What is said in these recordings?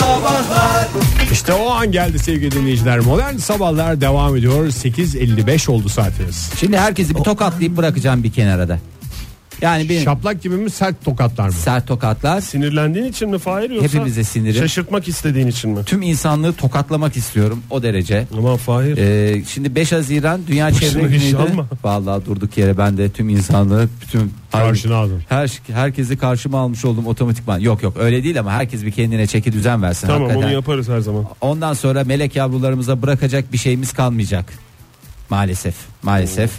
Sabahlar İşte o an geldi sevgili dinleyiciler. Modern sabahlar devam ediyor. 8.55 oldu saatimiz. Şimdi herkesi bir tokatlayıp bırakacağım bir kenara da. Yani bir Şaplak gibi mi sert tokatlar mı? sert tokatlar Sinirlendiğin için mi Fahir yoksa Hepimize sinirim. şaşırtmak istediğin için mi? tüm insanlığı tokatlamak istiyorum o derece. Aman Fahir. Ee, şimdi 5 Haziran Dünya Çevre iş Günü'ydü. alma. Vallahi durduk yere ben de tüm insanlığı bütün Karşına aldın. Her herkesi karşıma almış oldum otomatikman. Yok yok öyle değil ama herkes bir kendine çeki düzen versin tamam hakikaten. onu yaparız her zaman. Ondan sonra melek yavrularımıza bırakacak bir şeyimiz kalmayacak. Maalesef. Maalesef.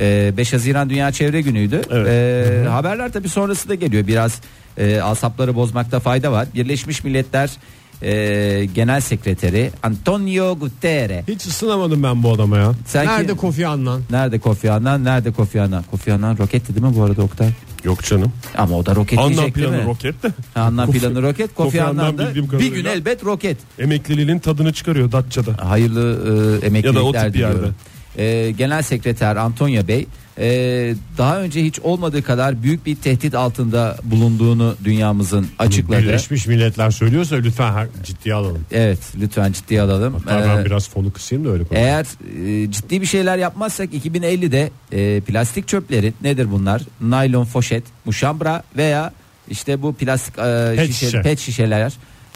Ee, 5 Haziran Dünya Çevre Günü'ydü. Evet. Ee, haberler tabii sonrası da geliyor. Biraz e, asapları bozmakta fayda var. Birleşmiş Milletler e, Genel Sekreteri Antonio Guterres. Hiç ısınamadım ben bu adama ya. Sen Nerede Kofi Annan? Nerede Kofi Annan? Nerede Kofi Annan? Kofi Annan roketti değil mi bu arada Oktay? Yok canım. Ama o da roket Anlam diyecek değil planı mi? roket de. Anlam Kofi- planı roket. Kofi, Kofi Annan da bir gün elbet roket. Emekliliğin tadını çıkarıyor Datça'da. hayırlı e, emeklilikler Ya da o tip bir diliyorum. E, Genel Sekreter Antonio Bey e, daha önce hiç olmadığı kadar büyük bir tehdit altında bulunduğunu dünyamızın açıkladı. Birleşmiş Milletler söylüyorsa lütfen her, ciddiye alalım. Evet lütfen ciddiye alalım. Hatta ben E, biraz fonu kısayım da öyle konuşayım. eğer e, ciddi bir şeyler yapmazsak 2050'de e, plastik çöplerin nedir bunlar? Naylon foşet, muşambra veya işte bu plastik e, Pet şişe, şişe. pet şişeler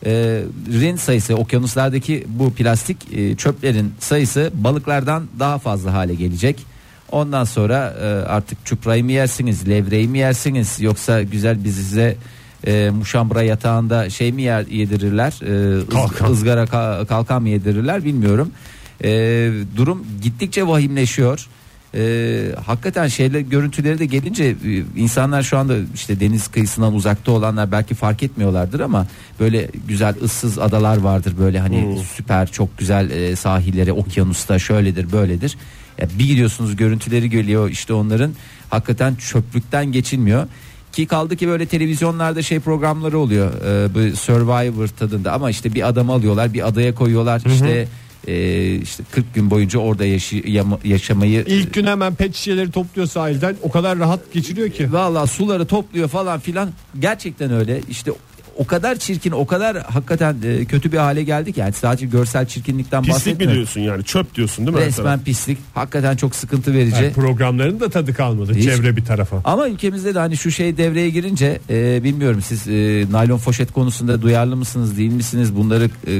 e, rin sayısı okyanuslardaki bu plastik e, çöplerin sayısı balıklardan daha fazla hale gelecek. Ondan sonra e, artık çuprayı mı yersiniz, levreyi mi yersiniz yoksa güzel bir size e, muşambra yatağında şey mi yer, yedirirler, e, Kalkan. ızgara ka- kalkan mı yedirirler bilmiyorum. E, durum gittikçe vahimleşiyor. E, hakikaten şeyler görüntüleri de gelince e, insanlar şu anda işte deniz kıyısından uzakta olanlar belki fark etmiyorlardır ama böyle güzel ıssız adalar vardır. Böyle hani süper çok güzel e, sahilleri okyanusta şöyledir böyledir. Ya bir gidiyorsunuz görüntüleri geliyor işte onların. Hakikaten çöplükten geçilmiyor. Ki kaldı ki böyle televizyonlarda şey programları oluyor. E, bu Survivor tadında ama işte bir adam alıyorlar bir adaya koyuyorlar. İşte e, işte 40 gün boyunca orada yaşı- yama- yaşamayı İlk gün hemen pet şişeleri topluyor sahilden. O kadar rahat geçiriyor ki. Valla suları topluyor falan filan. Gerçekten öyle. İşte o kadar çirkin, o kadar hakikaten e, kötü bir hale geldik yani sadece görsel çirkinlikten Pislik mi bahsetmiyorum. diyorsun yani çöp diyorsun değil mi? her Resmen pislik. Hakikaten çok sıkıntı verici. Yani programların da tadı kalmadı. Hiç. Çevre bir tarafa. Ama ülkemizde de hani şu şey devreye girince e, bilmiyorum siz e, naylon foşet konusunda duyarlı mısınız değil misiniz? Bunları e,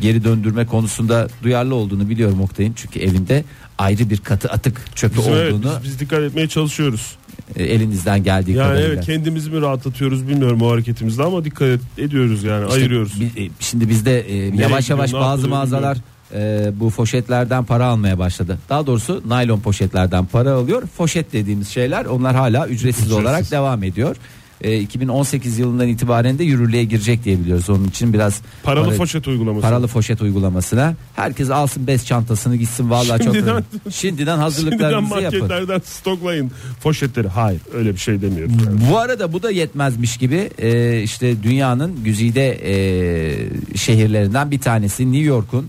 geri döndürme konusunda duyarlı olduğunu biliyorum Oktay'ın. Çünkü evinde ayrı bir katı atık çöpü evet, olduğunu biz, biz dikkat etmeye çalışıyoruz. e, elinizden geldiği Yani kadarıyla. evet kendimizi mi rahatlatıyoruz bilmiyorum o hareketimizde ama dikkat ediyoruz yani İşte ayırıyoruz. bi- e, şimdi bizde e, yavaş yavaş bazı mağazalar e, bu foşetlerden para almaya başladı. Daha doğrusu naylon poşetlerden para alıyor. Foşet dediğimiz şeyler onlar hala ücretsiz, olarak devam ediyor. E, 2018 yılından itibaren de yürürlüğe girecek diye biliyoruz. Onun için biraz Paralı para- foşet uygulaması. paralı foşet uygulamasına herkes alsın bez çantasını gitsin vallahi çok Şimdiden- önemli. şimdiden Şimdiden hazırlıklarınızı yapın. marketlerden stoklayın foşetleri. Hayır öyle bir şey demiyorum. Bu arada bu da yetmezmiş gibi e, işte dünyanın güzide e, şehirlerinden bir tanesi New York'un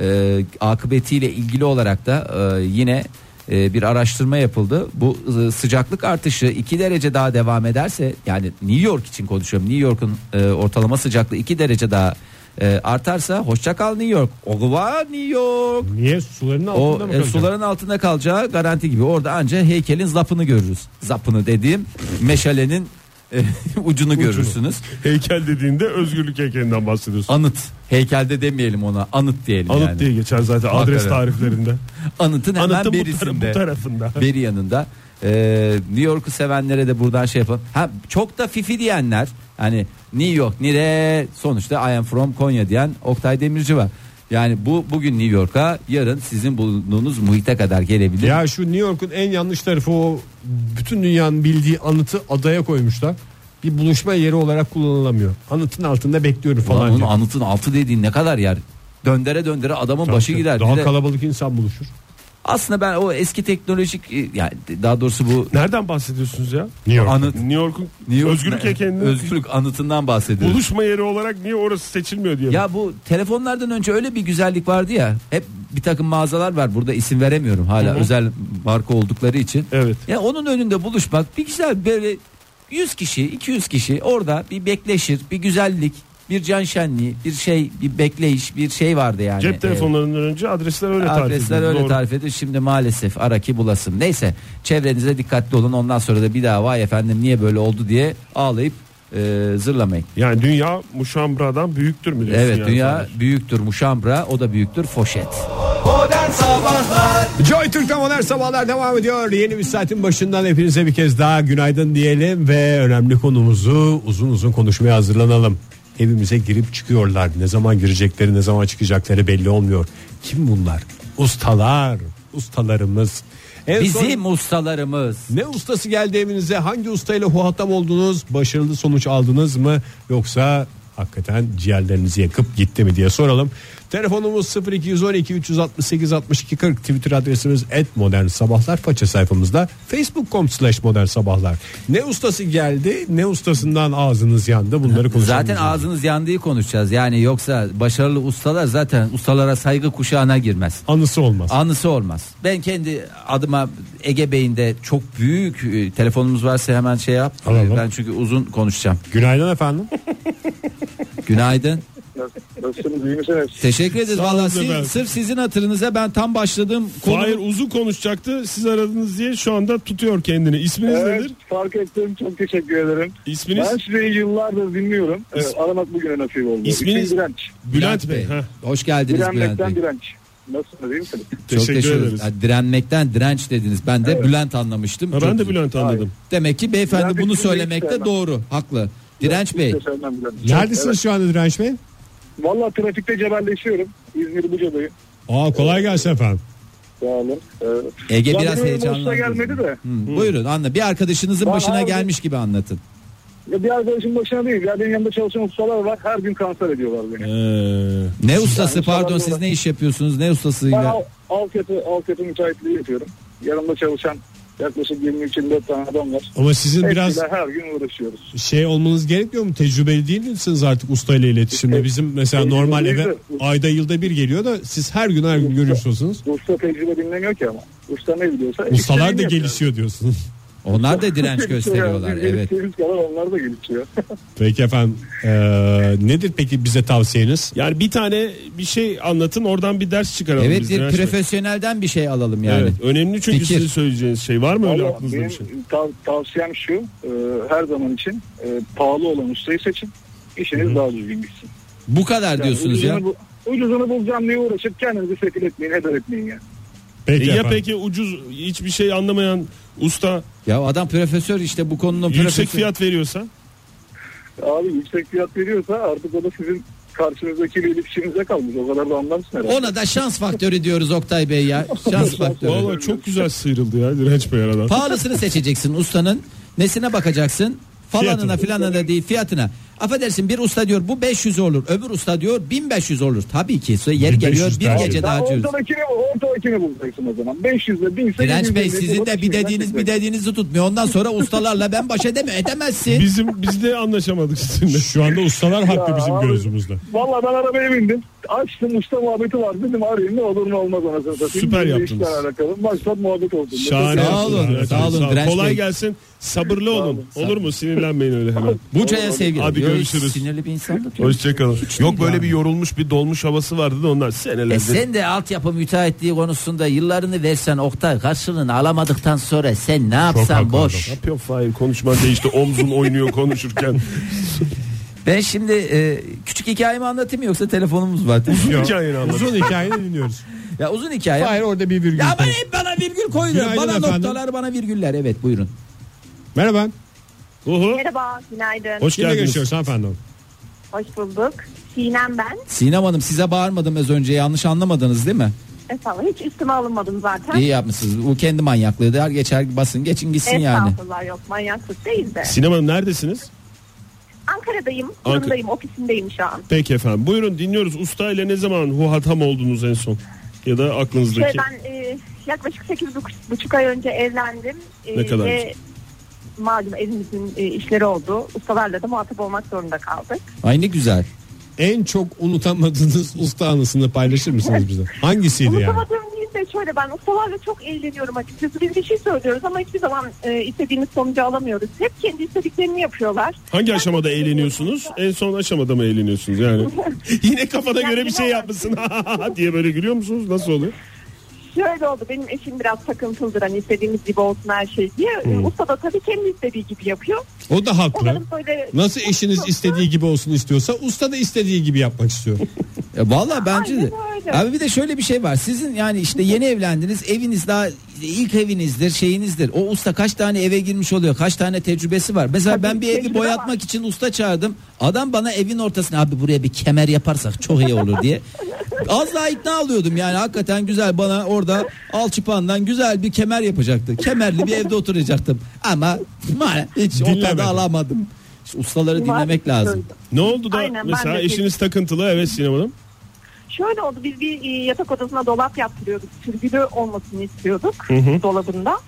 e, akıbetiyle ilgili olarak da e, yine e, bir araştırma yapıldı. Bu e, sıcaklık artışı 2 derece daha devam ederse yani New York için konuşuyorum. New York'un e, ortalama sıcaklığı 2 derece daha e, artarsa hoşça kal New York. Oguva New York. Niye suların altında O mı e, suların altında kalacağı garanti gibi. Orada anca heykelin zapını görürüz. Zapını dediğim meşalenin e, ucunu görürsünüz. Heykel dediğinde özgürlük heykelinden bahsediyorsun. Anıt. Heykelde demeyelim ona. Anıt diyelim Anıt yani. diye geçer zaten adres Hakikaten. tariflerinde. Anıtın hemen Anıtın bu, tara- berisinde. bu tarafında. Beri yanında. Ee, New York'u sevenlere de buradan şey yapalım. Ha çok da fifi diyenler hani New York nire sonuçta I am from Konya diyen Oktay Demirci var. Yani bu bugün New York'a yarın sizin bulunduğunuz muhite kadar gelebilir. Ya şu New York'un en yanlış tarafı o bütün dünyanın bildiği anıtı adaya koymuşlar. Bir buluşma yeri olarak kullanılamıyor. Anıtın altında bekliyorum Ulan falan onun diyor. anıtın altı dediğin ne kadar yer? Döndere döndere adamın başı gider. Daha Bir de- kalabalık insan buluşur. Aslında ben o eski teknolojik e, yani daha doğrusu bu Nereden bahsediyorsunuz ya? New York. anıt New York'un New York- özgürlük heykelinin özgürlük anıtından bahsediyoruz. buluşma yeri olarak niye orası seçilmiyor diye. Ya bu telefonlardan önce öyle bir güzellik vardı ya. Hep bir takım mağazalar var. Burada isim veremiyorum hala özel marka oldukları için. Evet. Ya onun önünde buluşmak bir güzel böyle 100 kişi, 200 kişi orada bir bekleşir, bir güzellik bir can şenliği, bir şey, bir bekleyiş, bir şey vardı yani. Cep Ee, telefonlarından önce adresler öyle tarif Adresler öyle Doğru. tarif ediyor. Şimdi maalesef ara ki bulasın. Neyse çevrenize dikkatli olun. Ondan sonra da bir daha vay efendim niye böyle oldu diye ağlayıp e, zırlamayın. Yani dünya muşambradan büyüktür mü diyorsun Evet yani dünya Fahir? büyüktür muşambra o da büyüktür foşet. Joy Türk'te modern sabahlar devam ediyor. Yeni bir saatin başından hepinize bir kez daha günaydın diyelim ve önemli konumuzu uzun uzun konuşmaya hazırlanalım. Evimize girip çıkıyorlar. Ne zaman girecekleri, ne zaman çıkacakları belli olmuyor. Kim bunlar? Ustalar, ustalarımız. En son- Bizim ustalarımız. ne ustası geldi evinize? Hangi ustayla huhatam oldunuz? Başarılı sonuç aldınız mı? Yoksa hakikaten ciğerlerinizi yakıp gitti mi diye soralım. Telefonumuz 0212 368 62 40 Twitter adresimiz et modern sabahlar faça sayfamızda facebook.com slash modern sabahlar. Ne ustası geldi ne ustasından ağzınız yandı bunları konuşalım. Zaten ağzınız yandığı konuşacağız. Yani yoksa başarılı ustalar zaten ustalara saygı kuşağına girmez. Anısı olmaz. Anısı olmaz. Ben kendi adıma Ege Bey'inde çok büyük e, telefonumuz varsa hemen şey yap. Alalım. Ben çünkü uzun konuşacağım. Günaydın efendim. Günaydın. Nasılsınız iyi misiniz? Teşekkür ederiz. Sağ Valla olun siz- efendim. sırf sizin hatırınıza ben tam başladığım konu Fahir uzun konuşacaktı. Siz aradınız diye şu anda tutuyor kendini. İsminiz Evet nedir? fark ettim çok teşekkür ederim. İsminiz? Ben sizi yıllardır dinliyorum. Evet, aramak bugüne nasip oldu. İsminiz? İsmim Direnç. Bülent Bey. Heh. Hoş geldiniz Bülent Bey. Direnmekten direnç. Nasılsınız iyi misiniz? Çok Teşekkür teşekkür ederiz. ederiz. Ha, direnmekten direnç dediniz. Ben de Bülent anlamıştım. Ha, Çok ben de güzel. Bülent anladım. Demek ki beyefendi Bülent bunu Bey, söylemekte sevmem. doğru. Haklı. Direnç Bey. Hiç de sevmem. Neredesiniz Evet. şu anda Direnç Bey? Valla trafikte cebelleşiyorum. İzmir Buca'dayım. Aa kolay gelsin efendim. Sağ olun. Ee, Ege ya biraz benim heyecanlandı. başına gelmedi de. Hı, Buyurun anla. Bir arkadaşınızın Ben başına abi- gelmiş gibi anlatın. Ya bir arkadaşım başına değil. Ya benim yanımda çalışan ustalar var. Her gün kanser ediyorlar beni. Ee, Ne ustası Yani pardon siz ne iş yapıyorsunuz? Ne Ben ustasıyla? al, altyapı, altyapı müteahhitliği yapıyorum. Yanımda çalışan yaklaşık 23-24 tane adam var. Ama sizin biraz Hepsiyle her gün uğraşıyoruz. şey olmanız gerekmiyor mu? Tecrübeli değil misiniz artık ustayla iletişimde? İşte, Bizim mesela normal eve ayda yılda bir geliyor da siz her gün her gün Usta- görüyorsunuz. Usta tecrübe dinlemiyor ki ama. Usta ne biliyorsa. Ustalar da gelişiyor diyorsunuz. Onlar da direnç gösteriyorlar. Evet. onlar da gelişiyor. Peki efendim eee, nedir peki bize tavsiyeniz? yani bir tane bir şey anlatın oradan bir ders çıkaralım. Evet biz bir profesyonelden bir şey alalım yani. Evet, önemli çünkü Fikir. sizin söyleyeceğiniz şey var mı öyle Valla aklınızda bir şey? tav- tavsiyem şu. e, her zaman için e, pahalı olan ustayı seçin. İşiniz daha düzgün gitsin. Bu kadar Yani diyorsunuz ya. ucuzunu, bu- ucuzunu bulacağım diye uğraşıp kendinizi sefil etmeyin, heder etmeyin yani. Peki E ya efendim. peki ucuz hiçbir şey anlamayan usta Ya adam profesör işte bu konunun yüksek profesörü. fiyat veriyorsa Abi yüksek fiyat veriyorsa artık o da sizin karşınızdakiyle ilişkinize kalmış. O kadar da anlamsın herhalde. Ona da şans faktörü diyoruz Oktay Bey ya. Şans faktörü. Valla çok güzel sıyrıldı ya Direnç Bey aradan. Pahalısını seçeceksin ustanın. Nesine bakacaksın? Falanına Fiyatına. filanına değil fiyatına. Affedersin bir usta diyor bu 500 olur. Öbür usta diyor 1500 olur. Tabii ki 1500 geliyor bir tercih. gece daha ucuz. ortadakini, ortadakini bulacaksın o zaman. 500 ile 1000 ise Direnç Bey 750 sizin de bir dediğiniz bir dediğinizi tutmuyor. Ondan sonra ustalarla ben baş edeme edemezsin. Bizim biz de anlaşamadık sizinle. Şu anda ustalar haklı bizim gözümüzde. Valla ben arabaya bindim. Açtım usta muhabbeti var. Dedim arayayım ne olur ne olmaz anasını satayım. Süper Bizle yaptınız. işler alakalı. Maksat muhabbet olsun. Şahane Sağ olun, sağ olun Direnç Kolay Bey. gelsin. Sabırlı olun. olun. Olur mu? Sinirlenmeyin öyle hemen. Buca'ya sevgiler. Hadi Yo, görüşürüz. Sinirli bir insan da. Hoşçakalın. Yok böyle yani. bir yorulmuş bir dolmuş havası vardı da onlar senelerdir. E sen de altyapı müteahhitliği konusunda yıllarını versen Oktay karşılığını alamadıktan sonra sen ne yapsan boş. Ne yapıyorsun Fahir? Konuşman değişti. Omzun oynuyor konuşurken. Ben şimdi e, küçük hikayemi anlatayım mı yoksa telefonumuz var. Yok, Hikayeni anlat. Uzun hikayeni dinliyoruz. ya uzun hikaye. Hayır orada bir virgül. Ya bana hep bana virgül. Günaydın Bana efendim. noktalar bana virgüller. Evet buyurun. Merhaba. Uhu. Merhaba, günaydın. Hoş Kimle geldiniz. görüşüyoruz hanımefendi? Hoş bulduk. Sinem ben. Sinem Hanım size bağırmadım az önce yanlış anlamadınız değil mi? Estağfurullah, hiç üstüme alınmadım zaten. İyi yapmışsınız. Bu kendi manyaklığıdır. Her geçer basın geçin gitsin yani. Estağfurullah yok, manyaklık değil de. Sinem Hanım neredesiniz? Ankara'dayım, kurumdayım, ofisimdeyim şu an. Peki efendim. Buyurun dinliyoruz. Usta ile ne zaman huhatam oldunuz en son? Ya da aklınızdaki. Şöyle ben e, yaklaşık sekiz buçuk, buçuk ay önce evlendim. E, Ne kadar ve güzel. malum evimizin e, işleri oldu. Ustalarla da muhatap olmak zorunda kaldık. Ay ne güzel. En çok unutamadığınız usta anısını paylaşır mısınız bize? Hangisiydi yani? Unutamadığım de şöyle ben ustalarla çok eğleniyorum açıkçası. Biz bir şey söylüyoruz ama hiçbir zaman e, istediğimiz sonucu alamıyoruz. Hep kendi istediklerini yapıyorlar. Hangi aşamada eğleniyorsunuz? En son aşamada mı eğleniyorsunuz yani? Yine kafana göre bir şey yapmışsın diye böyle gülüyor musunuz? Nasıl oluyor? Şöyle oldu benim eşim biraz takıntılıdır hani istediğimiz gibi olsun her şey diye. E, Usta da tabii kendi istediği gibi yapıyor. O da haklı. Onların böyle Nasıl eşiniz istediği gibi olsun istiyorsa usta da istediği gibi yapmak istiyor. E, Vallahi bence de. Öyle. Abi bir de şöyle bir şey var. Sizin yani işte yeni evlendiniz. Eviniz daha ilk evinizdir, şeyinizdir. O usta kaç tane eve girmiş oluyor? Kaç tane tecrübesi var? Mesela Tabii, ben bir evi boyatmak var. için usta çağırdım. Adam bana evin ortasına abi buraya bir kemer yaparsak çok iyi olur diye. Az daha ikna oluyordum yani hakikaten güzel bana orada alçıpandan güzel bir kemer yapacaktı. Kemerli bir evde oturacaktım. Ama maalesef hiç o tadı alamadım. İşte ustaları dinlemek lazım. Ne oldu da Aynen, mesela eşiniz takıntılı evet Sinem Hanım. Şöyle oldu biz bir e, yatak odasına dolap yaptırıyorduk. Sürgülü olmasını istiyorduk hı. dolabında.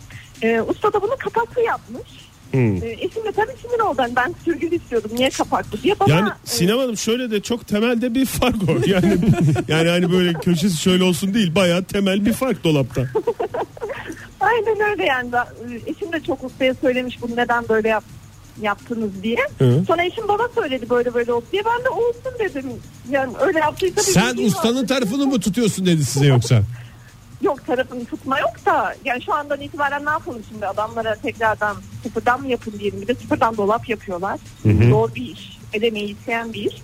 E, usta da bunu kapaklı yapmış. Hı. E, eşim de tabii sinir oldu. Yani ben sürgülü istiyordum. Niye kapaklı diye bana... Yani e, Sinem Hanım şöyle de çok temelde bir fark o. Yani yani hani böyle köşesi şöyle olsun değil bayağı temel bir fark dolapta. Aynen öyle yani. E, eşim de çok ustaya söylemiş bunu neden böyle yap, yaptınız diye. Hı. Sonra eşim bana söyledi böyle böyle oldu diye. Ben de olsun dedim. Yani öyle yaptıysa... Sen ustanın tarafını mı tutuyorsun dedi size yoksa? Yok tarafını tutma yok da yani şu andan itibaren ne yapalım şimdi adamlara tekrardan sıfırdan mı yapın diyelim bir de sıfırdan dolap yapıyorlar. Zor bir iş. Edemeyi isteyen bir iş.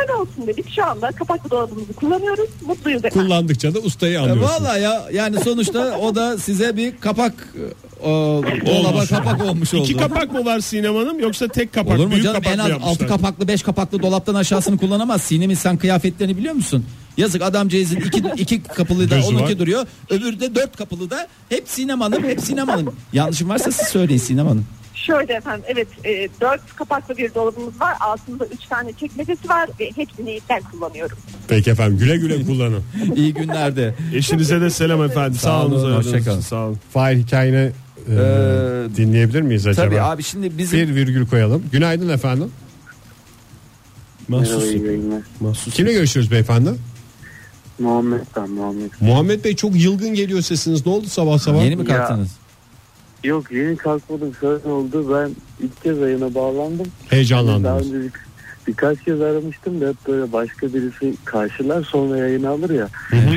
Öyle olsun dedik şu anda kapaklı dolabımızı kullanıyoruz. Mutluyuz efendim. Kullandıkça da ustayı E, anlıyorsun. Valla ya yani sonuçta o da size bir kapak e, dolaba kapak olmuş oldu. İki kapak mı var Sinem Hanım yoksa tek kapak Olur mu büyük canım kapak en mı az yapmışlar? altı kapaklı beş kapaklı dolaptan aşağısını kullanamaz. Sinem'in sen kıyafetlerini biliyor musun? Yazık adamcağızın iki, iki kapılı da Gözü onunki var. duruyor. Öbürü de dört kapılı da hep Sinem Hanım hep Sinem Hanım. Yanlışım varsa siz söyleyin Sinem Hanım. Şöyle efendim evet e, dört kapaklı bir dolabımız var. Altında üç tane çekmecesi var ve hepsini ben kullanıyorum. Peki efendim güle güle kullanın. İyi günlerde. Eşinize de selam efendim. Sağ, olun. olun, aradığınız hoşça kalın. için, Sağ olun. Fahir hikayeni e, Ee, dinleyebilir miyiz acaba? Tabii abi şimdi bizim Bir virgül koyalım. Günaydın efendim. Mahsus. Mahsus. Kimle görüşüyoruz beyefendi? Muhammed ben Muhammed. Muhammed Bey çok yılgın geliyor sesiniz. Ne oldu sabah sabah? yeni mi Ya. kalktınız? Yok yeni kalkmadım şöyle oldu ben ilk kez yayına bağlandım. Daha Heyecanlandınız. önce bir, birkaç kez aramıştım da hep böyle başka birisi karşılar sonra yayını alır ya.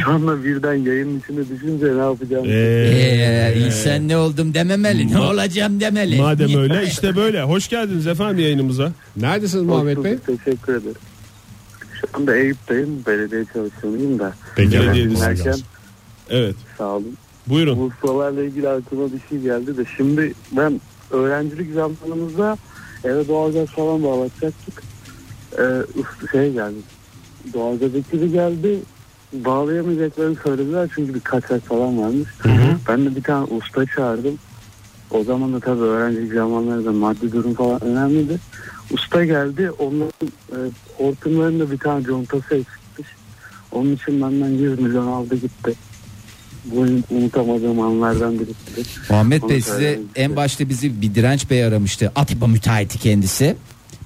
Şu anda birden yayının içine düşünce ne yapacağım? Ee, insan ne oldum dememeli ne olacağım demeli. Madem öyle işte böyle. Hoş geldiniz efendim yayınımıza. Neredesiniz Muhammed Bey? Teşekkür ederim. Şu anda Eyüp'teyim belediye çalışanıyım da. Peki dinlerken- Evet. sağ olun. Buyurun. Bu ustalarla ilgili aklıma bir şey geldi de şimdi ben öğrencilik zamanımızda eve doğalgaz falan bağlatacaktık. Usta şey geldi. Doğalgaz ekibi geldi. Bağlayamayacaklarını söylediler çünkü bir kaçak falan varmış. Ben de bir tane usta çağırdım. O zaman da tabii öğrencilik zamanlarında maddi durum falan önemliydi. Usta geldi. Onların e, hortumlarında bir tane contası eksikmiş. Onun için benden 100 milyon aldı gitti. Bu unutamadığım anlardan birisi. Muhammed Onu Bey size en başta bizi bir direnç bey aramıştı. Atiba müteahhiti kendisi.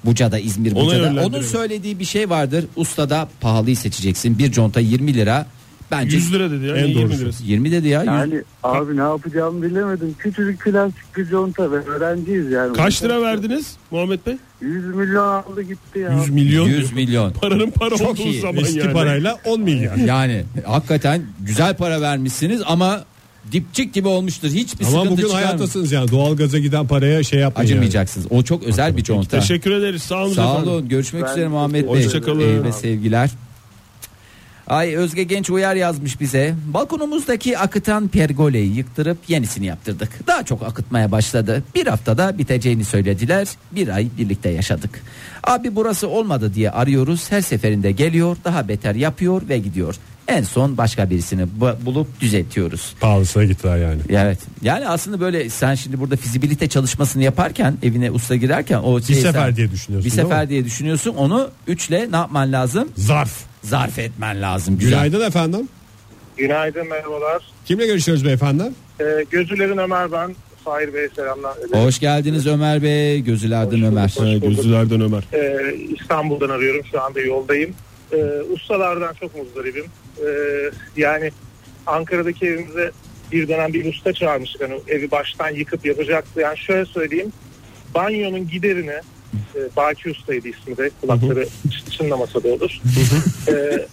Buca'da İzmir Ona Buca'da. Onun söylediği bir şey vardır. Ustada pahalıyı seçeceksin. Bir conta 20 lira. Bence 100 lira dedi ya. En En 20 doğrusu. lirası. 20 dedi ya. yüz- Yani abi ne yapacağımı bilemedim. Küçücük plastik bir conta ve öğrenciyiz yani. Kaç lira verdiniz Muhammed Bey? 100 milyon aldı gitti ya. 100 milyon. 100 milyon. Paranın para Çok olduğu iyi. zaman Eski yani. parayla 10 milyar. Yani hakikaten güzel para vermişsiniz ama dipçik gibi olmuştur. Hiçbir Ama sıkıntı bugün çıkarmıyor. hayattasınız yani doğalgaza giden paraya şey yapmayın. yani. Acımayacaksınız. O çok özel bir conta. Teşekkür ederiz. Sağ olun Sağ olun. Görüşmek Ben üzere Muhammed Bey. Hoşçakalın. Ve sevgiler. Ay Özge Genç uyar yazmış bize. Balkonumuzdaki akıtan pergoleyi yıktırıp yenisini yaptırdık. Daha çok akıtmaya başladı. Bir haftada biteceğini söylediler. Bir ay birlikte yaşadık. Abi burası olmadı diye arıyoruz. Her seferinde geliyor, daha beter yapıyor ve gidiyor. En son başka birisini bu- bulup düzeltiyoruz. Pahalısına gittiler yani. Evet. Yani aslında böyle sen şimdi burada fizibilite çalışmasını yaparken evine usta girerken o Bir şey sefer sen- diye düşünüyorsun. bir değil mi? sefer diye düşünüyorsun. Onu üçle ne yapman lazım? Zarf. Zarf etmen lazım. Güzel. Günaydın efendim. Günaydın merhabalar. Kimle görüşüyoruz beyefendi? Ee, Gözülerin Ömer ben. Fahir Bey selamlar. Hoş geldiniz Ömer Bey. Gözülerden Ömer. Ha, Gözlülerden Ömer. Ee, İstanbul'dan arıyorum şu anda yoldayım. Ee, ustalardan çok muzdaribim. Ee, yani Ankara'daki evimize bir dönem bir usta çağırmıştık. Hani evi baştan yıkıp yapacaktı. Yani şöyle söyleyeyim. Banyonun giderini e, Baki Usta'ydı ismi de. Kulakları çı- çınlamasa da olur. E,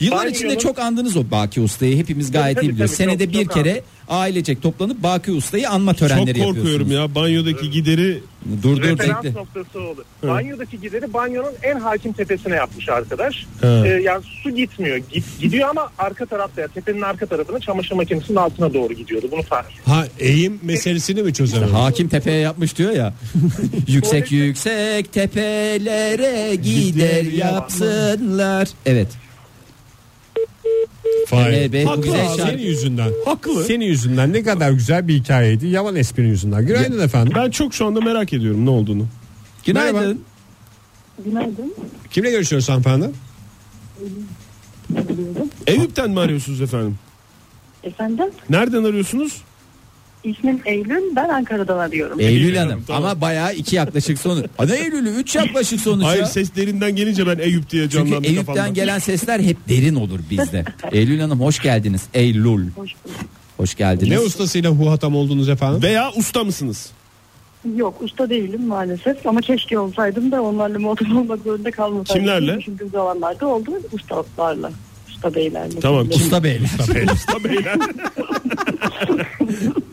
Yıllar içinde çok andınız o Baki Usta'yı. Hepimiz gayet Tabii, iyi biliyoruz. tabii, Senede çok- bir çok kere ailecek toplanıp Baki Usta'yı anma Çok törenleri korkuyorum yapıyorsunuz. ya banyodaki gideri Dur dur referans bekle. noktası olur. Banyodaki gideri banyonun en hakim tepesine yapmış arkadaş. He. E, yani su gitmiyor. Git, gidiyor ama arka tarafta ya tepenin arka tarafına çamaşır makinesinin altına doğru gidiyordu. Bunu fark Ha eğim meselesini mi çözemedin? Hakim tepeye yapmış diyor ya. yüksek yüksek tepelere gider yapsınlar. Evet. Fahir. Evet, bu Haklı güzel abi. şarkı. Senin yüzünden. Haklı. Senin yüzünden ne kadar güzel bir hikayeydi. Yaman esprin yüzünden. Günaydın efendim. Ben çok şu anda merak ediyorum ne olduğunu. Günaydın. Merhaba. Günaydın. Kimle görüşüyoruz hanımefendi? Eyüp'ten mi arıyorsunuz efendim? Efendim? Nereden arıyorsunuz? İsmim Eylül. Ben Ankara'dan arıyorum. Eylül Eylül Hanım tamam. ama bayağı iki yaklaşık sonuç. Hadi Eylül'ü üç yaklaşık sonuç Hayır ya. ses derinden gelince ben Eyüp diye Çünkü canlandı Eyüp'ten kafamda. gelen sesler hep derin olur bizde. Eylül Hanım hoş geldiniz. Eylül Hoş bulduk. hoş geldiniz. Ne ustasıyla huhatam oldunuz efendim? Veya usta mısınız? Yok usta değilim maalesef ama keşke olsaydım da onlarla muhatap olmak zorunda kalmasaydım. Kimlerle? Düşündüğüm zamanlarda oldu ustalarla. Usta beylerle. Tamam, kim- Usta beyler. usta beyler.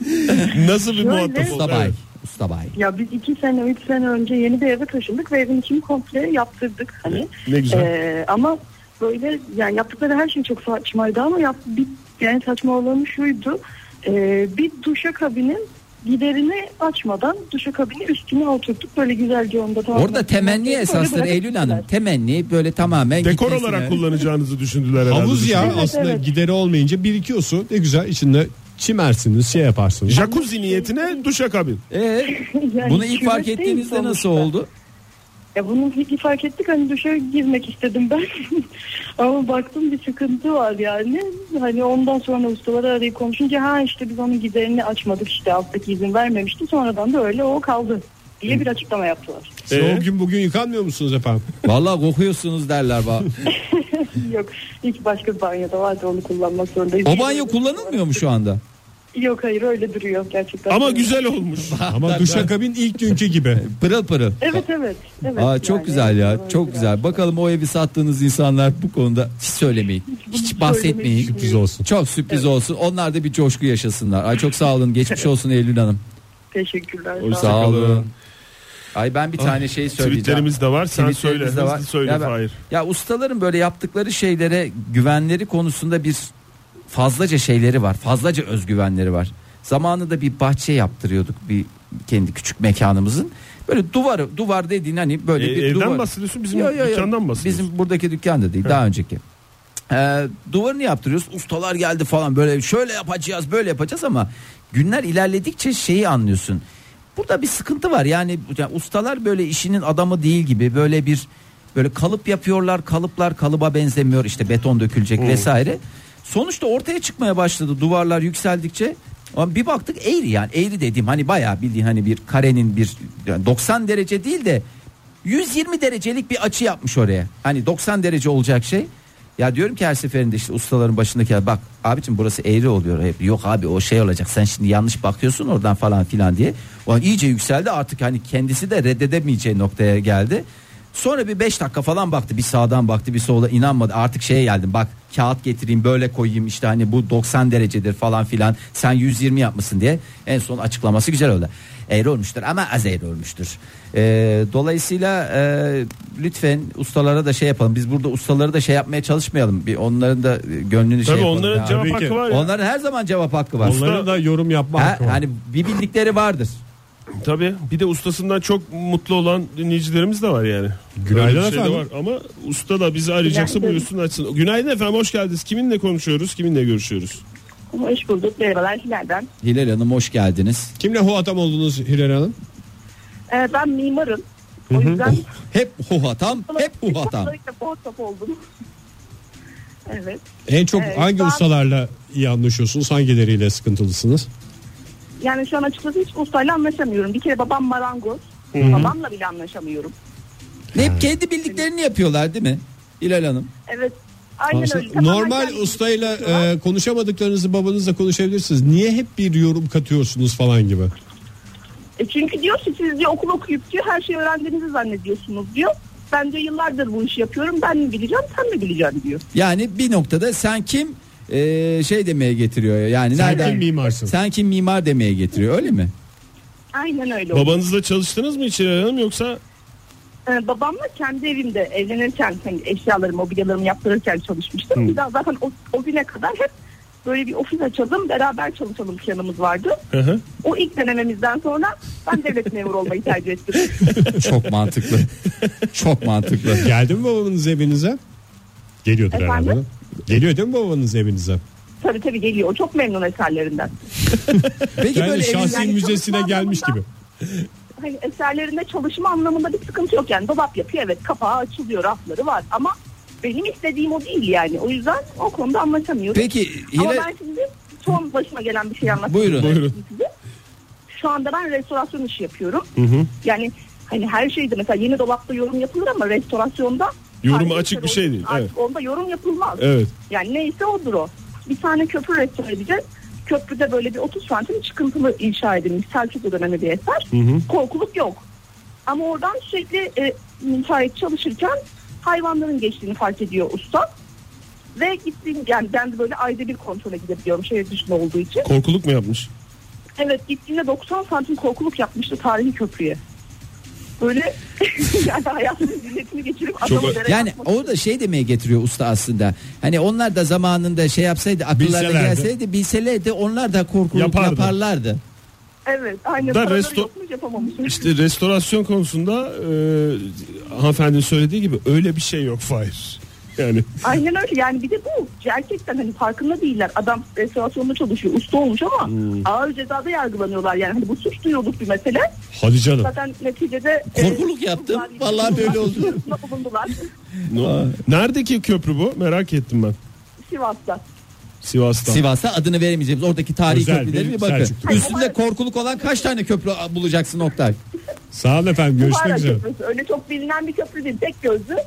Nasıl bir Şöyle- muhatap oldu? Usta bay. Evet. Usta bay. Ya biz iki sene, üç sene önce yeni bir eve taşındık ve evin içini komple yaptırdık. Hani. Ne güzel. Ee, ama böyle yani yaptıkları her şey çok saçmaydı ama yap, bir, yani saçma olanı şuydu. Ee, bir duşakabinin giderini açmadan duşakabini üstüne oturttuk. Böyle güzelce onda tamam. Orada temenni esastır Eylül Hanım. Temenni böyle tamamen Dekor gitmesine- olarak kullanacağınızı düşündüler herhalde. Havuz ya Evet, aslında evet. gideri olmayınca birikiyor su. Ne güzel içinde çimersiniz şey yaparsınız. Jacuzzi niyetine duşakabin. Ee, Yani bunu ilk fark küvet değil ettiğinizde nasıl sonuçta. oldu? Ya bunu ilk fark ettik hani duşa girmek istedim ben. Ama baktım bir sıkıntı var yani. Hani ondan sonra ustaları arayıp konuşunca ha işte biz onun giderini açmadık işte alttaki izin vermemişti. Sonradan da öyle o kaldı diye bir açıklama yaptılar. Siz Ee? o gün bugün yıkanmıyor musunuz efendim? Vallahi kokuyorsunuz derler bana. Yok ilk başka bir banyoda vardı onu kullanmak zorundayız. O banyo kullanılmıyor mu şu anda? Yok hayır öyle duruyor gerçekten. Ama Evet. güzel olmuş. Ama duşakabin ilk günkü gibi. Pırıl pırıl. Evet evet. evet Aa, çok yani. güzel ya çok güzel. Bakalım o evi sattığınız insanlar bu konuda hiç söylemeyin. Hiç bahsetmeyin. Sürpriz olsun. Çok sürpriz olsun. Onlar da bir coşku yaşasınlar. Ay çok sağ olun. Geçmiş olsun Eylül Hanım. Teşekkürler. Sağ olun. Sağ olun. Ay ben bir tane şey söyleyeceğim. Tweetlerimiz de var. Sen söyle. De var. Hızlı söyle Ya ben- Fahir. Ya ustaların böyle yaptıkları şeylere güvenleri konusunda bir fazlaca şeyleri var. Fazlaca özgüvenleri var. Zamanında bir bahçe yaptırıyorduk bir kendi küçük mekanımızın. Böyle duvar duvar dediğin hani böyle E, bir evden duvar. bahsediyorsun bizim Yo, yo, yo. dükkandan bahsediyorsun. Bizim buradaki dükkanda değil daha önceki. Ee, duvarını yaptırıyoruz. Ustalar geldi falan böyle şöyle yapacağız böyle yapacağız ama günler ilerledikçe şeyi anlıyorsun. Burada bir sıkıntı var. Yani, yani ustalar böyle işinin adamı değil gibi böyle bir böyle kalıp yapıyorlar. Kalıplar kalıba benzemiyor. işte beton dökülecek vesaire. Sonuçta ortaya çıkmaya başladı duvarlar yükseldikçe. Ama bir baktık eğri yani eğri dediğim hani bayağı bildiğin hani bir karenin bir yani 90 derece değil de 120 derecelik bir açı yapmış oraya. Hani 90 derece olacak şey. Ya diyorum ki her seferinde işte ustaların başındaki bak abicim burası eğri oluyor hep. Yok abi o şey olacak sen şimdi yanlış bakıyorsun oradan falan filan diye. O iyice yükseldi artık hani kendisi de reddedemeyeceği noktaya geldi. Sonra bir 5 dakika falan baktı bir sağdan baktı bir sola inanmadı artık şeye geldim bak kağıt getireyim böyle koyayım işte hani bu 90 derecedir falan filan sen 120 yapmışsın diye en son açıklaması güzel oldu. Eğri olmuştur ama az eğri olmuştur. Ee, dolayısıyla e, lütfen ustalara da şey yapalım biz burada ustaları da şey yapmaya çalışmayalım bir onların da e, gönlünü şey Tabii yapalım. onların Ya. cevap hakkı var ya. Onların her zaman cevap hakkı var. Onlara da yorum yapma Ha, hakkı var. hani bir bildikleri vardır. Tabii bir de ustasından çok mutlu olan dinleyicilerimiz de var yani. Günaydın Öyle şey efendim. var. Ama usta da bizi arayacaksa Günaydın. buyursun açsın. Günaydın efendim hoş geldiniz. Kiminle konuşuyoruz? Kiminle görüşüyoruz? Hoş bulduk. Merhabalar Hilal'den. Hilal Hanım hoş geldiniz. Kimle huhatam oldunuz Hilal Hanım? Ee, ben mimarım. O yüzden Hep huhatam, hep huhatam. Özellikle WhatsApp oldum. evet. En çok Evet, hangi ben- ustalarla iyi anlaşıyorsunuz? Hangileriyle sıkıntılısınız? Yani şu an açıkçası hiç ustayla anlaşamıyorum. Bir kere babam marangoz. Babamla bile anlaşamıyorum. Hep kendi bildiklerini yapıyorlar değil mi? Hilal Hanım. Evet. Aynen Aslında öyle. Tamamen normal kendi ustayla istiyorlar. e, konuşamadıklarınızı babanızla konuşabilirsiniz. Niye hep bir yorum katıyorsunuz falan gibi. E çünkü diyor ki siz diyor okul okuyup diyor her şeyi öğrendiğinizi zannediyorsunuz diyor. Ben diyor yıllardır bu işi yapıyorum. Ben mi bileceğim sen mi bileceksin diyor. Yani bir noktada sen kim Ee, şey demeye getiriyor yani Sen nereden kim mimarsın? sen kim mimar demeye getiriyor öyle mi? Aynen öyle. oldu. Babanızla çalıştınız mı İçeri Hanım yoksa Ee, babamla kendi evimde evlenirken hani eşyalarımı, mobilyalarımı yaptırırken çalışmıştım. Bir daha zaten o, o güne kadar hep böyle bir ofis açalım, beraber çalışalım planımız vardı. Hı hı. O ilk denememizden sonra ben devlet memuru olmayı tercih ettim. Çok mantıklı. Çok mantıklı. Geldi mi babanız evinize? Geliyordur Efendim? herhalde. Geliyor değil mi babanız evinize? tabii tabii geliyor. O çok memnun eserlerinden. Peki Yani böyle şahsi Yani müzesine gelmiş gibi. Hani eserlerinde çalışma anlamında bir sıkıntı yok yani. Dolap yapıyor evet kapağı açılıyor rafları var ama benim istediğim o değil yani. O yüzden o konuda anlaşamıyoruz. Peki Ama Hilal ben şimdi son başıma gelen bir şey anlatmak Buyurun. Buyurun. size. Şu anda ben restorasyon işi yapıyorum. Yani hani her şeyde mesela yeni dolapta yorum yapılır ama restorasyonda Yorumu tarihi açık bir şey değil, Artık evet. onda yorum yapılmaz. Evet. Yani neyse odur o. Bir tane köprü restore edeceğiz. Köprüde böyle bir 30 santim çıkıntılı inşa edilmiş Selçuklu dönemi bir eser. Korkuluk yok. Ama oradan sürekli e, müteahhit çalışırken hayvanların geçtiğini fark ediyor usta. Ve gittiğim yani ben de böyle ayda bir kontrole gidebiliyorum şehir dışında olduğu için. Korkuluk mu yapmış? Evet gittiğinde 90 santim korkuluk yapmıştı tarihi köprüye. Böyle yani hayatının zilletini geçirip Çok- adamı dereye yani o da şey demeye getiriyor usta aslında. Hani onlar da zamanında şey yapsaydı akıllarına Bilselerdi. gelseydi bilselerdi onlar da korkuluk Yapardı. yaparlardı. Evet aynen. Da resto-. İşte restorasyon konusunda e, hanımefendinin söylediği gibi öyle bir şey yok Fahir. Yani Aynen öyle yani bir de bu gerçekten hani farkında değiller. Adam restorasyonda çalışıyor usta olmuş ama Hmm. ağır cezada yargılanıyorlar yani. Hani bu suç duyuluk bir mesele. Hadi canım. Zaten neticede... Korkuluk e, yaptım. Vallahi böyle oldu. neredeki köprü bu? Merak ettim ben. Sivas'ta. Sivas'ta. Sivas'ta adını veremeyeceğimiz oradaki tarihi Özel köprüleri bir bakın. Selçuklu. Üstünde korkuluk olan kaç tane köprü bulacaksın Oktay? Sağ olun efendim görüşmek üzere. Köprüsü. Öyle çok bilinen bir köprü değil. Tek gözlü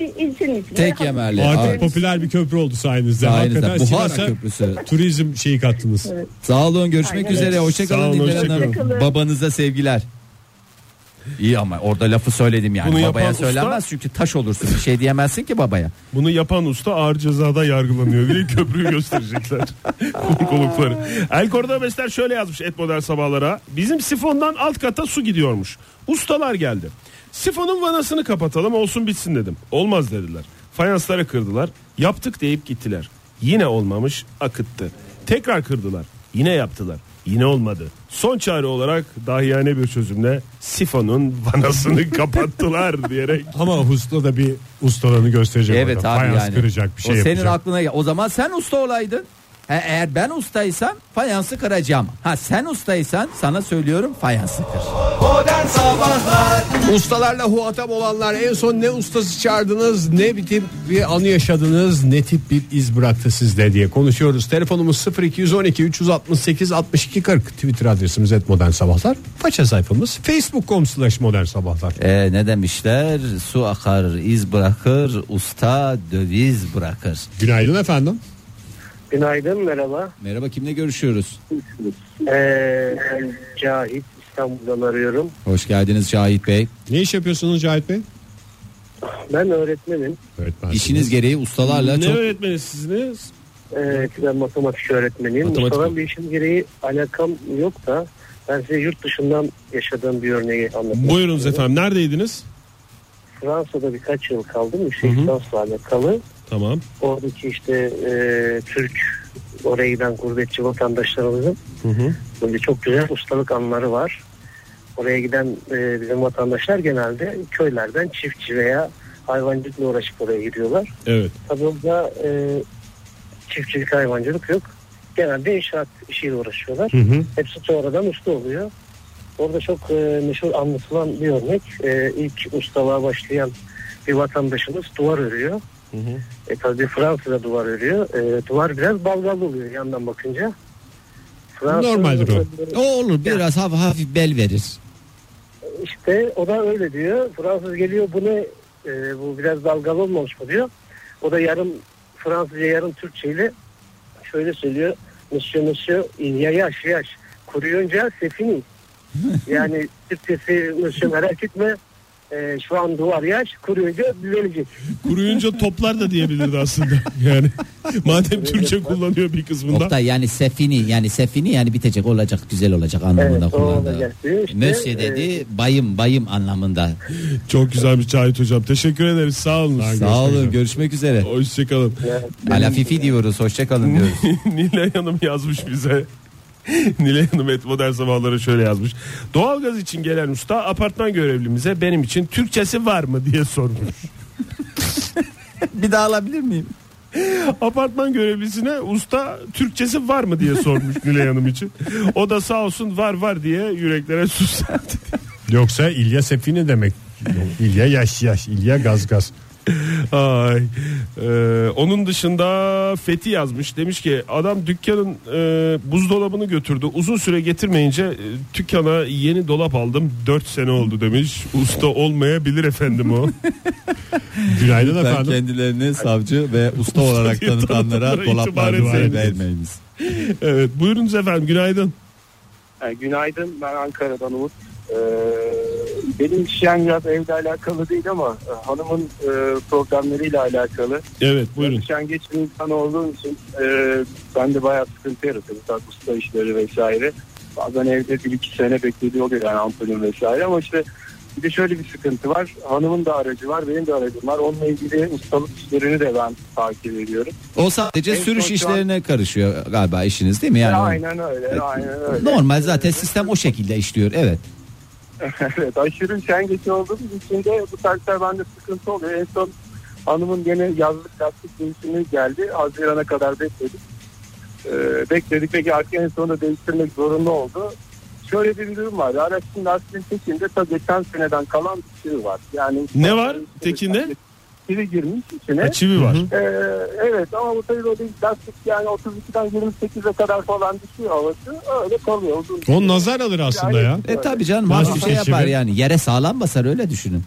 bir. Tek yemerli. Artık Evet. popüler bir köprü oldu sayenizde. Sayenizde. Hakikaten Buhara Sivas'a Köprüsü. turizm şeyi kattınız. Sağ olun görüşmek Aynen üzere. Hoşçakalın Sağ olun, Dilber Hanım. hoşçakalın. Babanıza sevgiler. İyi ama orada lafı söyledim yani. Bunu babaya yapan usta- söylenmez çünkü taş olursun. Bir şey diyemezsin ki babaya. Bunu yapan usta ağır cezada yargılanıyor. Bir de köprüyü gösterecekler. Korkulukları. El Cordobesler şöyle yazmış et modern sabahlara. Bizim sifondan alt kata su gidiyormuş. Ustalar geldi. Sifonun vanasını kapatalım olsun bitsin dedim. Olmaz dediler. Fayansları kırdılar. Yaptık deyip gittiler. Yine olmamış akıttı. Tekrar kırdılar. Yine yaptılar. Yine olmadı. Son çare olarak dahiyane bir çözümle sifonun vanasını kapattılar diyerek Ama usta da bir ustalığını gösterecek. Evet orada. abi Fayans yani. kıracak bir şey o senin yapacak. aklına gel. O zaman sen usta olaydın. E, eğer ben ustaysam fayansı kıracağım. Ha sen ustaysan sana söylüyorum fayansı kır. Ustalarla muhatap olanlar en son ne ustası çağırdınız ne bir tip bir anı yaşadınız ne tip bir iz bıraktı sizde diye konuşuyoruz. Telefonumuz 0212 368 62 40 Twitter adresimiz et modern sabahlar. Faça sayfamız facebook.com slash modern sabahlar. E, ne demişler? Su akar, iz bırakır, usta döviz bırakır. Günaydın efendim. Günaydın merhaba. Merhaba kimle görüşüyoruz? Ee, Cahit İstanbul'dan arıyorum. Hoş geldiniz Cahit Bey. Ne iş yapıyorsunuz Cahit Bey? Ben öğretmenim. Öğretmensiniz. İşiniz gereği ustalarla ne çok öğretmeni siziniz? Ee, ben matematik öğretmeniyim. Matematik Ustadan mi? bir işim gereği alakam yok da ben size yurt dışından yaşadığım bir örneği anlatayım. Buyurunuz efendim neredeydiniz? Fransa'da birkaç yıl kaldım. Yüksek lisansla alakalı. Tamam. Oradaki işte e, Türk oraya giden gurbetçi vatandaşlarımızın Hı hı. böyle çok güzel ustalık anları var. Oraya giden e, bizim vatandaşlar genelde köylerden çiftçi veya hayvancılıkla uğraşıp oraya gidiyorlar. Evet. Tabii orada e, çiftçilik hayvancılık yok. Genelde inşaat işiyle uğraşıyorlar. Hı hı. Hepsi sonradan usta oluyor. Orada çok e, meşhur anlatılan bir örnek. E, ilk ustalığa başlayan bir vatandaşımız duvar örüyor. E, tabii Fransa'da duvar örüyor. E, duvar biraz balgalı oluyor yandan bakınca. Normaldir o. o olur biraz hafif hafif bel verir. İşte o da öyle diyor. Fransız geliyor bu ne? E, bu biraz dalgalı olmamış mı diyor. O da yarım Fransızca yarım Türkçeyle şöyle söylüyor. Monsieur monsieur il y a yaş yaş. Kuruyunca sefini. Yani Türkçesi monsieur merak etme. Ee, şu an duvar yaş kuruyunca düzelecek. Kuruyunca toplar da diyebilirdi aslında. Yani madem Türkçe kullanıyor bir kısmında. Oktay yani sefini yani sefini yani bitecek olacak güzel olacak anlamında Evet, kullandı. İşte, Mösyö dedi e, bayım bayım anlamında. Çok güzelmiş Cahit hocam. Teşekkür ederiz. Sağ olun. Sağ olun görüşmek üzere. Hoşçakalın. Alafifi diyoruz hoşçakalın diyoruz. Nilay Hanım yazmış bize. Nilay Hanım et modern sabahlara şöyle yazmış. Doğalgaz için gelen usta apartman görevlimize benim için Türkçesi var mı diye sormuş. bir daha alabilir miyim? Apartman görevlisine usta Türkçesi var mı diye sormuş Nilay Hanım için. O da sağ olsun var var diye yüreklere su serpti. Yoksa İlya Sefini demek. İlya yaş yaş, İlya gaz gaz. Ay. Ee, onun dışında Fethi yazmış. Demiş ki adam dükkanın e, buzdolabını götürdü. Uzun süre getirmeyince e, dükkana yeni dolap aldım. 4 sene oldu demiş. Usta olmayabilir efendim o. Günaydın Ben efendim. kendilerini savcı ve usta olarak tanıtanlara dolaplar vermeyiniz. evet buyurunuz efendim günaydın. E, günaydın ben Ankara'dan Umut. E, benim işim biraz evle alakalı değil ama e, hanımın e, programlarıyla alakalı. Evet buyurun. Üşengeç bir insan olduğum için e, ben de bayağı sıkıntı yaratıyor. Mesela usta işleri vesaire. Bazen evde bir iki sene beklediği oluyor yani ampulün vesaire ama işte bir de şöyle bir sıkıntı var. Hanımın da aracı var, benim de aracım var. Onunla ilgili ustalık işlerini de ben takip ediyorum. O sadece En sürüş şu an- işlerine karışıyor galiba işiniz değil mi? Yani aynen öyle, aynen öyle. normal zaten sistem o şekilde işliyor. Evet. evet aşırı üşengeç olduğumuz için de bu tarzda bende sıkıntı oluyor. En son hanımın gene yazlık lastik değişimi geldi. Haziran'a kadar bekledik. Ee, bekledik peki artık en sonunda değiştirmek zorunda oldu. Şöyle bir durum var. Araçın lastiğin tekinde ta geçen seneden kalan bir şey var. Yani Ne var tekinde? Çivi girmiş içine. Ha, çivi var. Ee, evet ama bu tabii böyle lastik yani 32'den 28'e kadar falan düşüyor havası. Öyle kalıyor. Uzun O nazar alır aslında ya. E tabi canım hafif şey yapar yani yere sağlam basar öyle düşünün.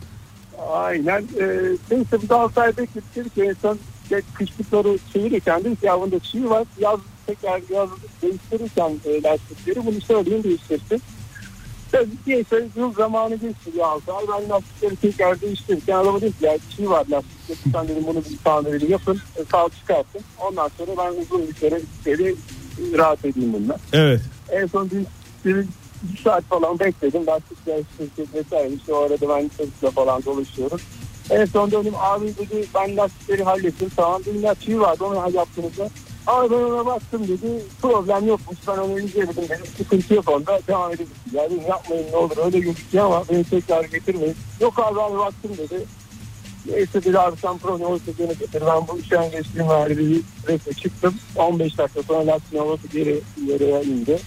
Aynen. Ee, neyse bu da 6 ay bekledik ki en son işte kışlıkları çevirirken dedik ya bunda çivi var. Yaz tekrar yaz değiştirirken e, lastikleri bunu söyleyeyim değiştirsin. Tabii neyse yıl zamanı geçti bir 6 ay. Ben lastikleri tekrar değiştirirken adama dedim ki ya çivi var lastikte. Sen dedim bunu bir tamirini yapın. E, sağ çıkartın. Ondan sonra ben uzun bir süre seri rahat edeyim bununla. Evet. En son bir, bir, bir saat falan bekledim. Lastik değiştirecek vesaire. İşte o arada ben çocukla falan dolaşıyorum. En son dönüm abi dedi ben lastikleri hallettim. Tamam dedim ya çivi vardı onu yaptınız mı? Abi ben ona baktım dedi. Problem yokmuş. Ben onu inceledim. Dedim sıkıntı yok onda. Devam edelim. Yani yapmayın ne olur. Öyle gözüküyor ama beni tekrar getirmeyin. Yok abi abi baktım dedi. Neyse bir abi sen problem olursa gene getir. Ben bu işten geçtiğim hali bir resme çıktım. 15 dakika sonra lastiğin havası geri yere indi.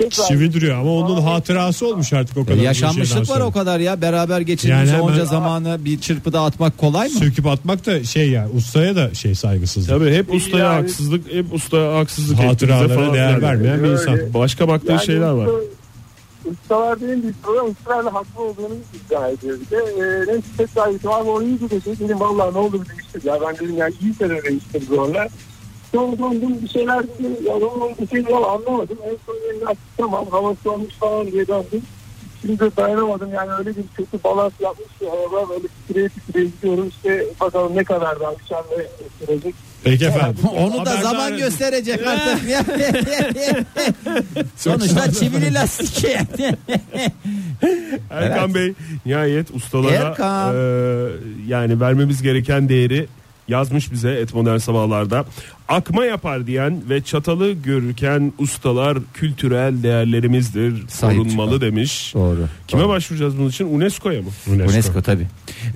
Tekrar Çivi duruyor ama onun hatırası olmuş artık o kadar. uzun Yaşanmışlık var o kadar ya beraber geçirdiğiniz Yani onca zamanı bir çırpıda atmak kolay mı? Söküp atmak da şey ya ustaya da şey saygısızlık. Tabii hep ustaya Yani- haksızlık, hep ustaya haksızlık Hatıralara falan değer filan. vermeyen bir Öyle. insan. Başka baktığı Yani şeyler var. usta- Ustalar benim bir program ısrarla haklı olduğunu iddia ediyor. Bir de e, neyse tekrar gittim abi o iyiydi dedi. Dedim vallahi ne olur değiştir ya. Ben dedim yani iyi sene değiştir zorla. Döndüm bir şeyler dedi. Ya onun bir şey yok anlamadım. En son yerine açtım tamam havası olmuş falan diye döndüm. Şimdi dayanamadım yani öyle bir kötü balans yapmış ki araba böyle titreye titreye gidiyorum işte bakalım ne kadar daha dışarıda sürecek. Peki efendim. Onu da Haberdar zaman edin. gösterecek artık. Sonuçta çivili lastik. Erkan Bey nihayet ustalara Erkan. e, yani vermemiz gereken değeri yazmış bize et modern sabahlarda. Akma yapar diyen ve çatalı görürken ustalar kültürel değerlerimizdir. Sahip korunmalı demiş. Doğru. Kime başvuracağız bunun için? UNESCO'ya mı? UNESCO. UNESCO tabi.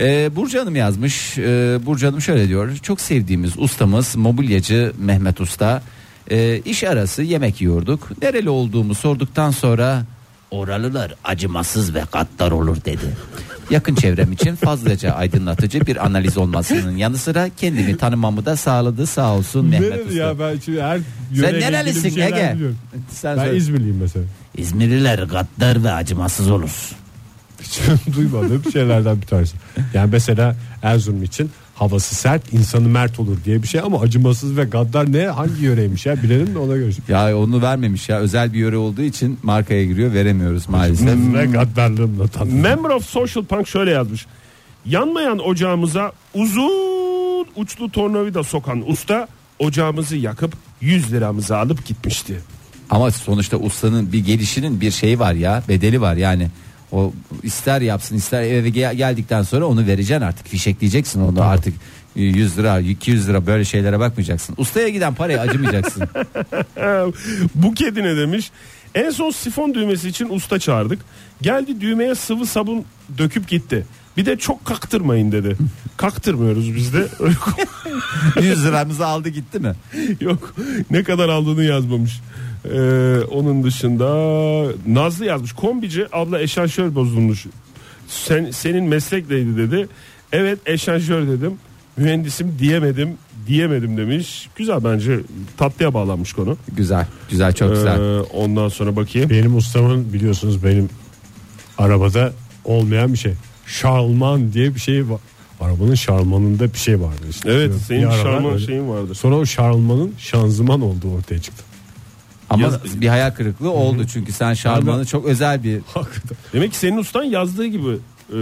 Ee, Burcu Hanım yazmış. Ee, Burcu Hanım şöyle diyor. Çok sevdiğimiz ustamız mobilyacı Mehmet Usta. Ee, iş arası yemek yiyorduk. Nereli olduğumu sorduktan sonra oralılar acımasız ve gaddar olur dedi. Yakın çevrem için fazlaca aydınlatıcı bir analiz olmasının yanı sıra kendimi tanımamı da sağladı sağ olsun Mehmet Usta. ya ben şimdi her Sen nerelisin Ege? Sen Ben söyle. İzmirliyim mesela. İzmirliler gaddar ve acımasız olur. Hiç duymadığım şeylerden bir tanesi. Yani mesela Erzurum için havası sert insanı mert olur diye bir şey ama acımasız ve gaddar ne hangi yöreymiş ya bilelim de ona göre. Ya onu vermemiş ya özel bir yöre olduğu için markaya giriyor veremiyoruz maalesef. Ve gaddarlığımla tanıdım. Member of Social Punk şöyle yazmış. Yanmayan ocağımıza uzun uçlu tornavida sokan usta ocağımızı yakıp 100 liramızı alıp gitmişti. Ama sonuçta ustanın bir gelişinin bir şeyi var ya bedeli var yani. O ister yapsın ister eve gel- geldikten sonra onu vereceksin artık fişekleyeceksin onu artık 100 lira 200 lira böyle şeylere bakmayacaksın. Ustaya giden paraya acımayacaksın. Bu kedi ne demiş? En son sifon düğmesi için usta çağırdık. Geldi düğmeye sıvı sabun döküp gitti. Bir de çok kaktırmayın dedi. Kaktırmıyoruz biz de. 100 liramızı aldı gitti mi? Yok ne kadar aldığını yazmamış. Ee, onun dışında Nazlı yazmış. Kombici abla eşanjör bozulmuş. Sen, senin meslek neydi dedi. Evet eşanjör dedim. Mühendisim diyemedim diyemedim demiş. Güzel bence tatlıya bağlanmış konu. Güzel güzel çok güzel. Ee, ondan sonra bakayım. Benim ustamın biliyorsunuz benim arabada olmayan bir şey. Şarlman diye bir şey var. Arabanın şarlmanında bir şey vardı işte. Evet senin şarman öyle. şeyin vardır. Sonra o şarlmanın şanzıman olduğu ortaya çıktı. Ama yaz- bir hayal kırıklığı oldu çünkü sen Şarman'ı çok özel bir Hakikaten. Demek ki senin ustan yazdığı gibi e,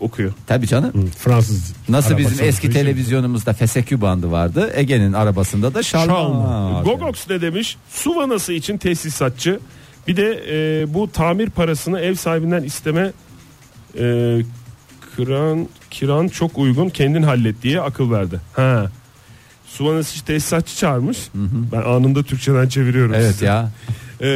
okuyor. tabii canım. Fransız. Nasıl bizim eski için. televizyonumuzda FSQ bandı vardı. Ege'nin arabasında da Şarman. Vardı. Gogox ne demiş? Su vanası için tesisatçı. Bir de e, bu tamir parasını ev sahibinden isteme e, kıran kiran çok uygun kendin hallet diye akıl verdi. Ha. Su vanası için tesisatçı çağırmış. Ben anında Türkçeden çeviriyorum. Evet size. ya. E,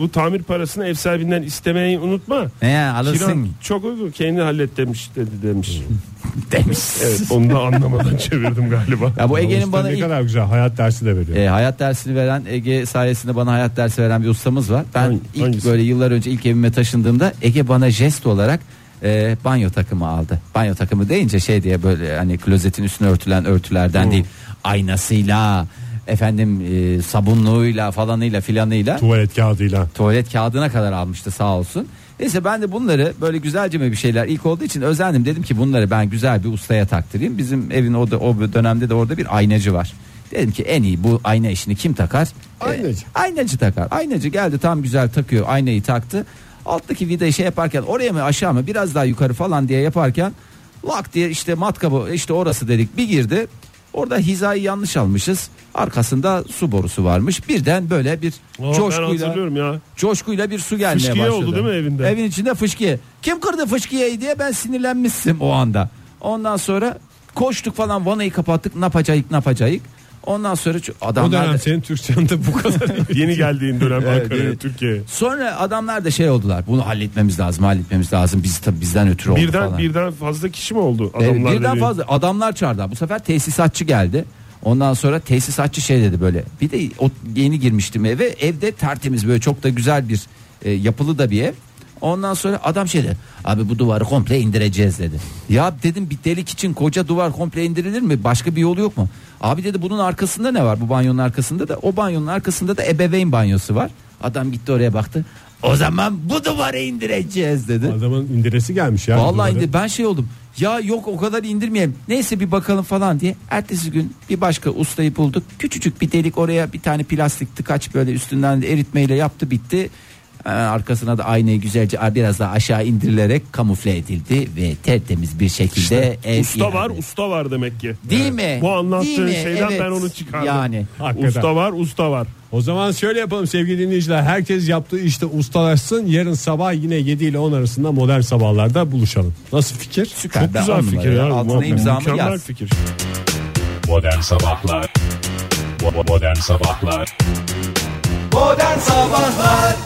bu tamir parasını ev sahibinden istemeyi unutma. Ne ya alırsın Kiran çok uygun kendin hallet demiş dedi demiş. demiş. Evet onu da anlamadan çevirdim galiba. Ya bu Ege'nin bana ne ilk kadar güzel hayat dersi de veriyor. e, hayat dersini veren Ege sayesinde bana hayat dersi veren bir ustamız var. Ben Hangi- ilk hangisi? böyle yıllar önce ilk evime taşındığımda Ege bana jest olarak e, banyo takımı aldı. Banyo takımı deyince şey diye böyle hani klozetin üstüne örtülen örtülerden değil. Aynasıyla efendim e, sabunluğuyla falanıyla filanıyla Tuvalet kağıdıyla. tuvalet kağıdına kadar almıştı sağ olsun. Neyse ben de bunları böyle güzelce mi bir şeyler ilk olduğu için özendim. Dedim ki bunları ben güzel bir ustaya taktırayım. Bizim evin o, da, o dönemde de orada bir aynacı var. Dedim ki en iyi bu ayna işini kim takar? Aynacı. E, aynacı takar. Aynacı geldi tam güzel takıyor aynayı taktı. Alttaki vidayı şey yaparken oraya mı aşağı mı biraz daha yukarı falan diye yaparken lak diye işte matkabı işte orası dedik bir girdi. Orada hizayı yanlış almışız. Arkasında su borusu varmış. Birden böyle bir Aa, coşkuyla ya. coşkuyla bir su gelmeye Fışkiye başladı. oldu değil mi evinde? Evin içinde fışkiye. Kim kırdı fışkiyeyi diye ben sinirlenmiştim o anda. Ondan sonra koştuk falan vanayı kapattık ne yapacağız. Ondan sonra şu O adamlar dönem da- senin Türkçen de bu kadar. Yeni geldiğin dönem Evet, Ankara'ya evet. Türkiye'ye. sonra adamlar da şey oldular. Bunu halletmemiz lazım, halletmemiz lazım. Biz tabii bizden ötürü oldu Birden falan. birden fazla kişi mi oldu adamlar? birden dediğin? fazla adamlar çağırdı. Bu sefer tesisatçı geldi. Ondan sonra tesisatçı şey dedi böyle. Bir de o yeni girmiştim eve. Evde tertemiz böyle çok da güzel bir e, yapılı da bir ev. Ondan sonra adam şey dedi. Abi bu duvarı komple indireceğiz dedi. Ya dedim bir delik için koca duvar komple indirilir mi? Başka bir yolu yok mu? Abi dedi bunun arkasında ne var? Bu banyonun arkasında da o banyonun arkasında da ebeveyn banyosu var. Adam gitti oraya baktı. O zaman bu duvarı indireceğiz dedi. Adamın indiresi gelmiş ya. Vallahi duvarı. indi- ben şey oldum. Ya yok o kadar indirmeyelim. Neyse bir bakalım falan diye. Ertesi gün bir başka ustayı bulduk. Küçücük bir delik oraya bir tane plastik tıkaç böyle üstünden de eritmeyle yaptı bitti. Ee, arkasına da aynayı güzelce biraz daha aşağı indirilerek kamufle edildi ve tertemiz bir şekilde ev Usta var iade- usta var demek ki. Değil mi? Bu anlattığın Değil mi? şeyden Evet. ben onu çıkardım. Yani Hakikaten. Usta var usta var. O zaman şöyle yapalım sevgili dinleyiciler. Herkes yaptığı işte ustalaşsın. Yarın sabah yine 7 ile 10 arasında modern sabahlarda buluşalım. Nasıl fikir? süper. Çok Ben güzel fikir ya. Altına imzamı yaz. fikir. Modern Sabahlar Modern Sabahlar Modern Sabahlar